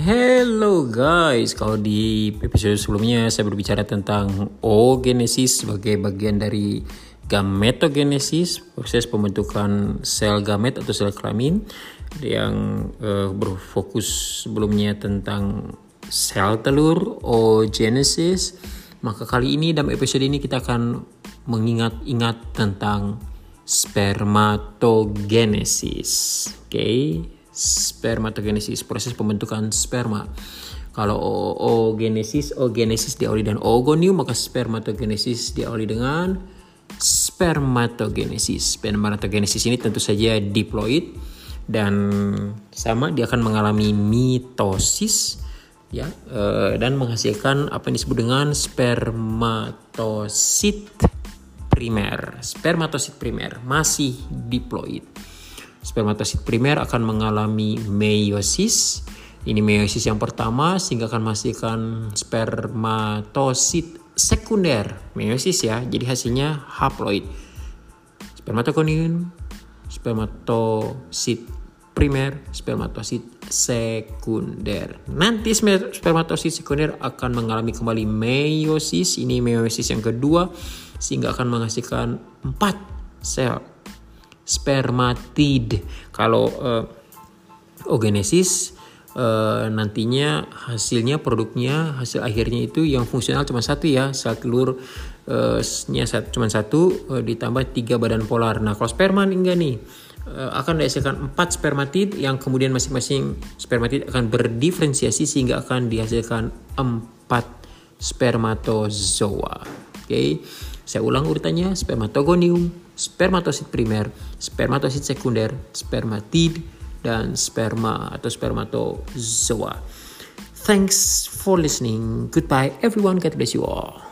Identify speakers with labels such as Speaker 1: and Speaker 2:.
Speaker 1: Hello guys, kalau di episode sebelumnya saya berbicara tentang oogenesis sebagai bagian dari gametogenesis, proses pembentukan sel gamet atau sel kelamin yang uh, berfokus sebelumnya tentang sel telur oogenesis. Maka kali ini dalam episode ini kita akan mengingat-ingat tentang spermatogenesis. Oke, okay? Spermatogenesis, proses pembentukan sperma. Kalau oogenesis, oogenesis diawali dengan oogonium, maka spermatogenesis diawali dengan spermatogenesis. Spermatogenesis ini tentu saja diploid dan sama dia akan mengalami mitosis ya eh, dan menghasilkan apa yang disebut dengan spermatosit primer. Spermatosit primer masih diploid spermatosit primer akan mengalami meiosis. Ini meiosis yang pertama sehingga akan menghasilkan spermatosit sekunder. Meiosis ya, jadi hasilnya haploid. Spermatogonium, spermatosit primer, spermatosit sekunder. Nanti spermatosit sekunder akan mengalami kembali meiosis. Ini meiosis yang kedua sehingga akan menghasilkan empat sel spermatid. Kalau uh, oogenesis uh, nantinya hasilnya produknya hasil akhirnya itu yang fungsional cuma satu ya sel telur uh, nya cuma satu ditambah tiga badan polar. Nah kalau sperma enggak nih akan dihasilkan empat spermatid yang kemudian masing-masing spermatid akan berdiferensiasi sehingga akan dihasilkan empat spermatozoa. Oke, okay. Saya ulang urutannya spermatogonium, spermatosit primer, spermatosit sekunder, spermatid, dan sperma atau spermatozoa. Thanks for listening. Goodbye everyone. God bless you all.